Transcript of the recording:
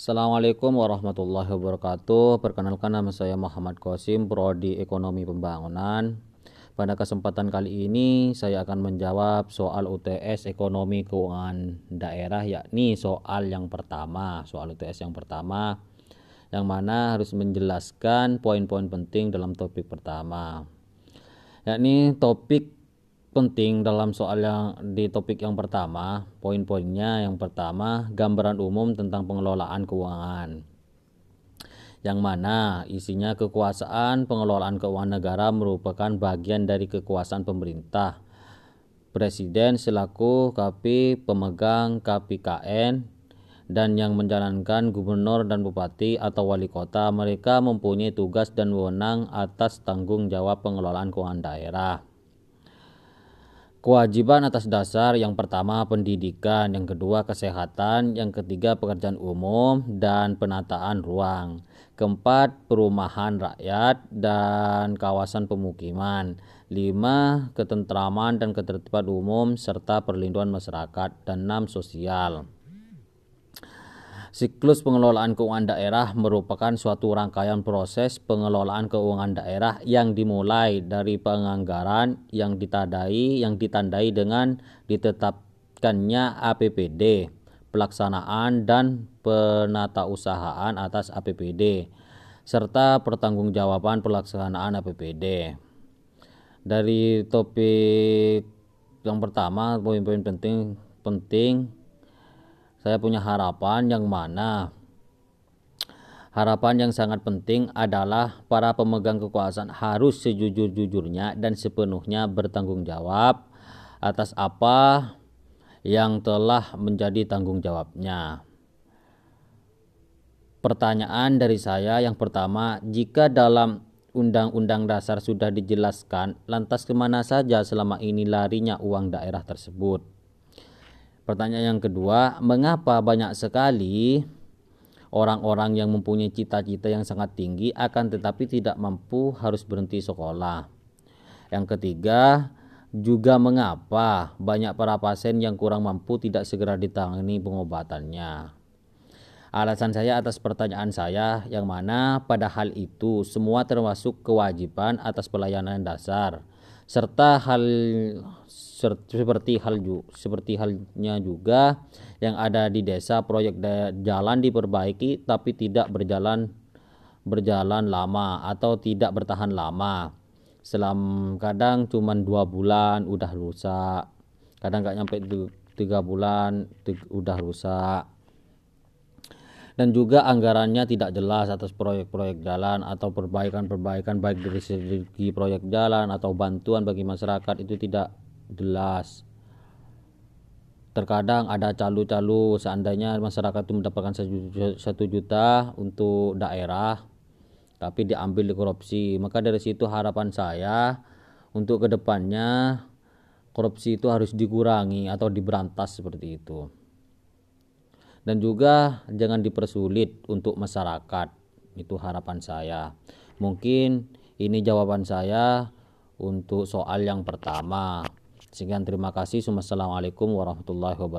Assalamualaikum warahmatullahi wabarakatuh. Perkenalkan nama saya Muhammad Qasim, Prodi Ekonomi Pembangunan. Pada kesempatan kali ini saya akan menjawab soal UTS Ekonomi Keuangan Daerah yakni soal yang pertama, soal UTS yang pertama yang mana harus menjelaskan poin-poin penting dalam topik pertama. Yakni topik penting dalam soal yang di topik yang pertama, poin-poinnya yang pertama gambaran umum tentang pengelolaan keuangan. Yang mana isinya kekuasaan pengelolaan keuangan negara merupakan bagian dari kekuasaan pemerintah. Presiden selaku KP pemegang KPKN dan yang menjalankan gubernur dan bupati atau wali kota mereka mempunyai tugas dan wewenang atas tanggung jawab pengelolaan keuangan daerah. Kewajiban atas dasar yang pertama pendidikan, yang kedua kesehatan, yang ketiga pekerjaan umum dan penataan ruang, keempat perumahan rakyat dan kawasan pemukiman, lima ketentraman dan ketertiban umum serta perlindungan masyarakat. Dan enam sosial. Siklus pengelolaan keuangan daerah merupakan suatu rangkaian proses pengelolaan keuangan daerah yang dimulai dari penganggaran yang ditandai yang ditandai dengan ditetapkannya APBD, pelaksanaan dan penatausahaan atas APBD serta pertanggungjawaban pelaksanaan APBD. Dari topik yang pertama poin-poin penting penting saya punya harapan yang mana harapan yang sangat penting adalah para pemegang kekuasaan harus sejujur-jujurnya dan sepenuhnya bertanggung jawab atas apa yang telah menjadi tanggung jawabnya. Pertanyaan dari saya yang pertama, jika dalam Undang-Undang Dasar sudah dijelaskan, lantas ke mana saja selama ini larinya uang daerah tersebut? Pertanyaan yang kedua, mengapa banyak sekali orang-orang yang mempunyai cita-cita yang sangat tinggi akan tetapi tidak mampu harus berhenti sekolah? Yang ketiga, juga mengapa banyak para pasien yang kurang mampu tidak segera ditangani pengobatannya? Alasan saya atas pertanyaan saya yang mana pada hal itu semua termasuk kewajiban atas pelayanan dasar serta hal seperti hal seperti halnya juga yang ada di desa proyek jalan diperbaiki tapi tidak berjalan berjalan lama atau tidak bertahan lama. Selam kadang cuma dua bulan udah rusak kadang nggak nyampe tiga bulan udah rusak dan juga anggarannya tidak jelas atas proyek-proyek jalan atau perbaikan-perbaikan baik dari segi proyek jalan atau bantuan bagi masyarakat itu tidak jelas. Terkadang ada calu-calu seandainya masyarakat itu mendapatkan satu juta untuk daerah tapi diambil di korupsi maka dari situ harapan saya untuk ke depannya korupsi itu harus dikurangi atau diberantas seperti itu dan juga jangan dipersulit untuk masyarakat itu harapan saya mungkin ini jawaban saya untuk soal yang pertama Sekian terima kasih. Wassalamualaikum warahmatullahi wabarakatuh.